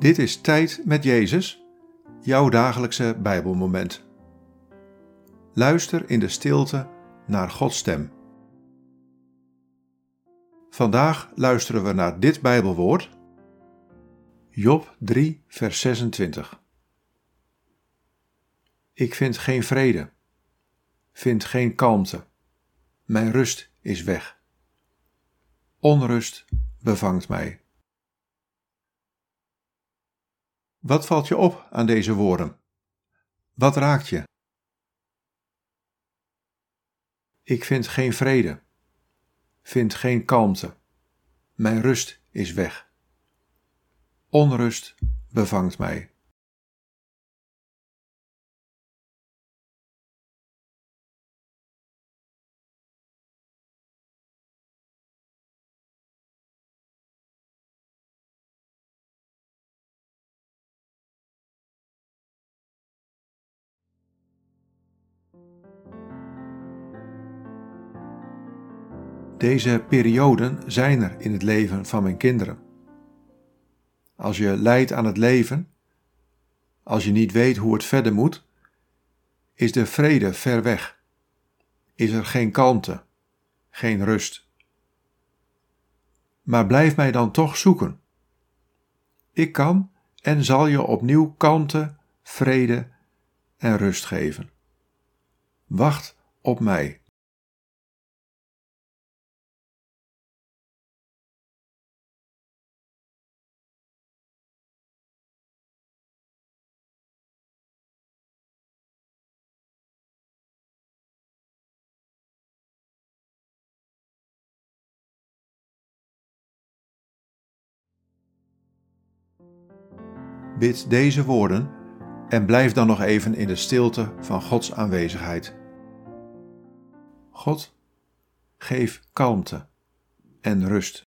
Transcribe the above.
Dit is Tijd met Jezus, jouw dagelijkse Bijbelmoment. Luister in de stilte naar Gods stem. Vandaag luisteren we naar dit Bijbelwoord, Job 3, vers 26. Ik vind geen vrede, vind geen kalmte, mijn rust is weg. Onrust bevangt mij. Wat valt je op aan deze woorden? Wat raakt je? Ik vind geen vrede, vind geen kalmte, mijn rust is weg. Onrust bevangt mij. Deze perioden zijn er in het leven van mijn kinderen. Als je lijdt aan het leven, als je niet weet hoe het verder moet, is de vrede ver weg. Is er geen kalmte, geen rust. Maar blijf mij dan toch zoeken. Ik kan en zal je opnieuw kalmte, vrede en rust geven. Wacht op mij. Bid deze woorden en blijf dan nog even in de stilte van Gods aanwezigheid. God, geef kalmte en rust.